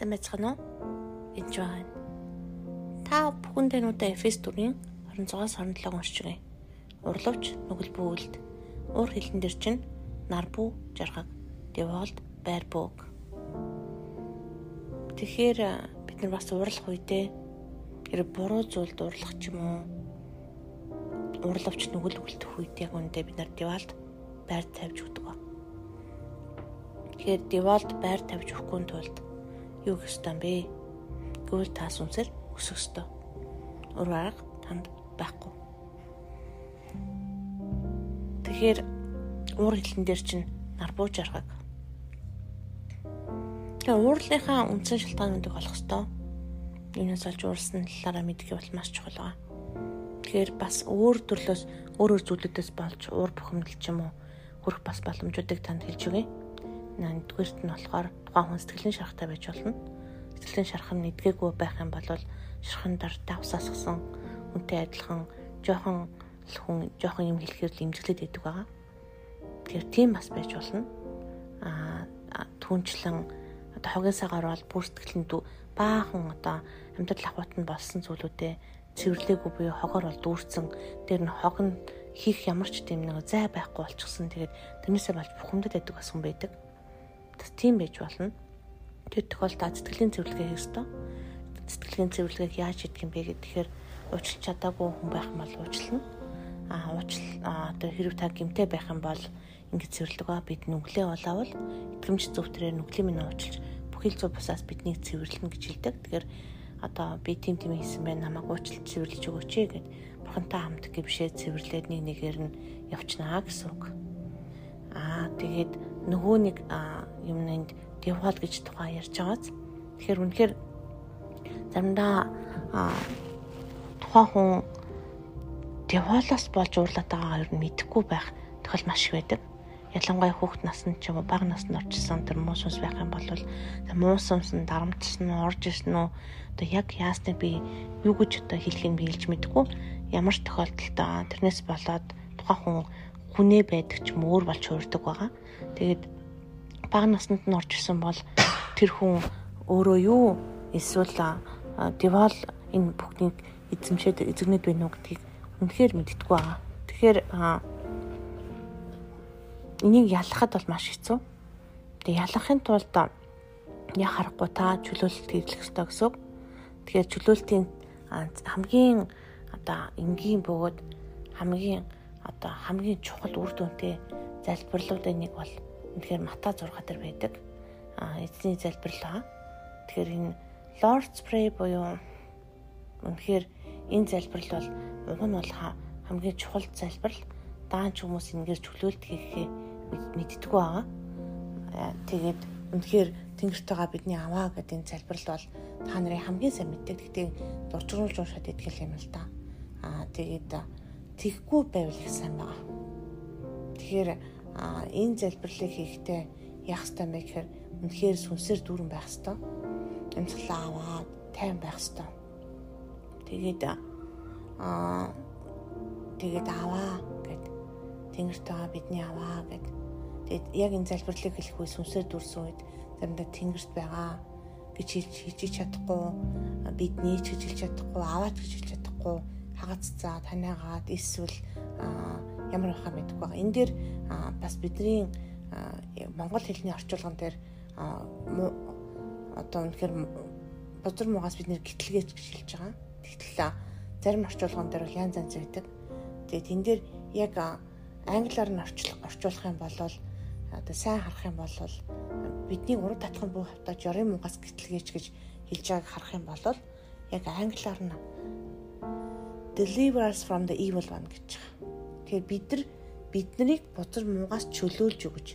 Сайн байцгаана уу? Энд байна. Та бүхэн тэнүүдэд Эфес 4-ийн 26-аас 27 уншиж байгаа. Урлавч нүгэл бүүлд. Уур хилэн дээр чинь нар бүү жаргаг. Деволд байр бөөг. Тэгэхээр бид нар бас уурлах үедээ хэрэг буруу зүйлд уурлах ч юм уу урлавч нүгэл үлдэх үед яг үндэ бид нар деволд байр тавьж өгдөг. Тэгэхээр деволд байр тавьж өгөхгүй тулд юу гэх юм бэ? Гэвэл та сүнсээр өсөх ёстой. Өөр арга танд байхгүй. Тэгэхээр уур хилэн дээр чинь нар бууж аргаг. Тэгээ уурлынхаа үндсэн шалтгаануудыг олох ёстой. Юунаас олж уурсан талаараа мэдэх бол маш чухал байна. Тэгэхээр бас өөр төрлөөс өөр өөр зүйлүүдээс болж уур бухимдал ч юм уу хүрэх бас боломжуудыг танд хэлж өгье. Нэгдүгээрт нь болохоор тухайн хүн сэтгэлийн шарахтай байж болно. Сэтгэлийн шарах нь эдгээгүй байх юм бол шархан дар давсаасгсан үнтэй адилхан жоохон хүн жоохон юм хэлэхээр л имжиглээд идэг байгаа. Тэгэхээр тийм бас байж болно. Аа түнчлэн одоо хогийн сагаар бол бүр сэтгэлэн дүү баахан одоо амьдрал ахуйт нь болсон зүйлүүдээ цэвэрлээгүй буюу хогоор бол дүүрсэн. Тэр нь хог нь хийх ямар ч тийм нэг зай байхгүй болчихсон. Тэгээд тэрнээсээ болж бухимдад байдаг бас хүн байдаг. Тэс тийм байж болно. Тэр тохиолдолд сэтгэлийн цэвэрлэгээ хийх ёстой. Сэтгэлийн цэвэрлэгийг яаж хийх юм бэ гэхээр уучлах чадаагүй хүн байх юм бол уучлана. Аа уучл одоо хэрэг та гимтэй байх юм бол ингэж ба бид нүглээ болоовол итгэмж зөвтрээр нүглийн минь уучлж бүхэл зөв бусаас биднийг цэвэрлэнэ гэж хэлдэг. Тэгэхээр одоо би тим тим хийсэн байх намайг уучлж цэвэрлэж өгөөч гэд бурхантай хамт гэвшээ цэвэрлээд нэг нэгээр нь явчнаа гэсэн үг. Аа тэгээд нөгөө нэг юмнанд девол гэж тухай ярьж байгааз. Тэгэхээр үнэхээр заримдаа тухайн хүн деволоос болж уурлаад байгаа ер нь мэдэхгүй байх тохиол маш их байдаг. Ялангуяа хүүхэд наснд ч юм уу бага наснд орчихсон тэр муу сүнс байх юм бол муу сүнс нь дарамтсан нь орж ирсэн үү одоо яг яасныг би юу гэж одоо хэлхийг би хэлж мэдэхгүй ямар тохиолдолд тэрнээс болоод тухайн хүн хүнээ байдаг ч юм өөр болж хуурдаг байгаа. Тэгээд бага наснд нь орж ирсэн бол тэр хүн өөрөө юу эсвэл девал энэ бүхнийг эзэмшээд эзэгнэд байна уу гэдгийг үнэхээр мэддэггүй байгаа. Тэгэхээр энийг ялахад бол маш хэцүү. Тэгээ ялахын тулд яа харахгүй та чөлөөлөлт хийх ёстой гэсэн. Тэгэхээр чөлөөлтийн хамгийн одоо энгийн бөгөөд хамгийн одоо хамгийн чухал үр дүнтэй залбирлуудын нэг бол үнэхээр Мата 6 дээр байдаг. А эзний залбирлаа. Тэгэхээр энэ Lord's Prayer буюу үнэхээр энэ залбирал бол уг нь бол хамгийн чухал залбирал. Даанч хүмүүс ингээд чөлөөлт хийхээ мэддэг байгаа. Тэгээд үнэхээр Тэнгэртэйгээ бидний аваа гэдэг энэ залбирал бол та нарын хамгийн сайн мэддэг. Гэхдээ дуржруулж уушаад идэх юм л та. Аа тэгээд тэгхгүй байвал их сайн байгаа. Тэгэхээр энэ залбирлыг хийхдээ яах ёстой юм бэ гэхээр үнэхээр сүнсээр дүүрэн байх ёстой. Амьсгалаа аваад тайван байх ёстой. Тэгээд аа тэгээд аваа гэд тэнгэртэйгээ бидний аваа гэд тэгээд яг энэ залбирлыг хэлэх үе сүнсээр дүүрсэн үед заримдаа тэнгэрт байгаа гэж хийж чадахгүй бидний ч гэж хэлж чадахгүй аваач гэж хэлж чадахгүй хагаццаа таниагаад эсвэл ямар байхаа мэдгүй байгаа. Энэ дээр бас бидний монгол хэлний орчуулган дээр одоо үнэхээр бузар муугаас бид нэр гитлгээж гэж хэлж байгаа. Тэгтэл зарим орчуулган дээр бол янз янз байдаг. Тэгээд энэ дээр яг англиар нь орчуулах юм бол одоо сайн харах юм бол бидний урд татхан буу хавтаа жорын муугаас гитлгээж гэж хэлж байгааг харах юм бол яг англиар нь deliver us from the evil one гэж байгаа. Тэгэхээр бид нар биднийг бузар муугаас чөлөөлж өгч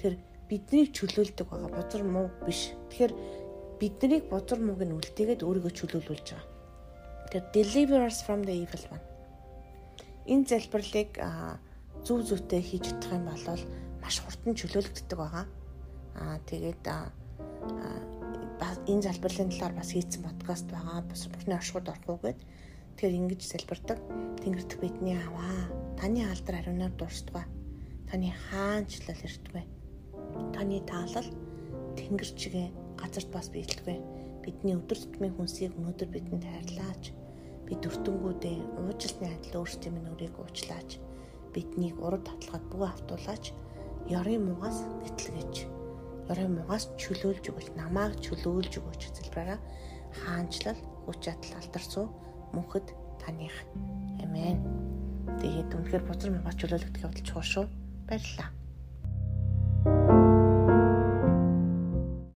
тэр биднийг чөлөөлдөг байгаа бузар муу биш. Тэгэхээр биднийг бузар мууг нь үлдээгээд өөрийгөө чөлөөлүүлж байгаа. Тэр deliver us from the evil one. Энэ залбирлыг зүв зүйтэй хийж чадах юм бол маш хурдан чөлөөлөгддөг байгаа. Аа тэгээд энэ залбирлын талаар бас хийсэн подкаст байгаа. Бас бурхны оршууд орохгүйгээд Тэгэхээр ингэж залбирдаг. Тэнгэрт бидний аваа. Таны алдар ариунаар дурсдгаа. Таны хаанчлал ирдгүй. Таны таалал тэнгэр чигээ газарт бас биелэхгүй. Бидний өдөр тутмын хүнсийг өнөөдөр бидэнд хайрлаач. Бид өртөнгүүдээ уучлалын адил өөрсдийн минь өрийг уучлаач. Биднийг урд татлахад бүх автуулаач. Ёрын муугаас гэтлгэж. Ёрын муугаас чөлөөлж өгөөч. Намааг чөлөөлж өгөөч хэлбэрээрээ хаанчлал, хүч чадал алдарсуу мөнхөд таних. Амен. Тэгээд үнэхээр бузар муугаас чөлөөлөгдөх явдал чухал шүү. Баярлалаа.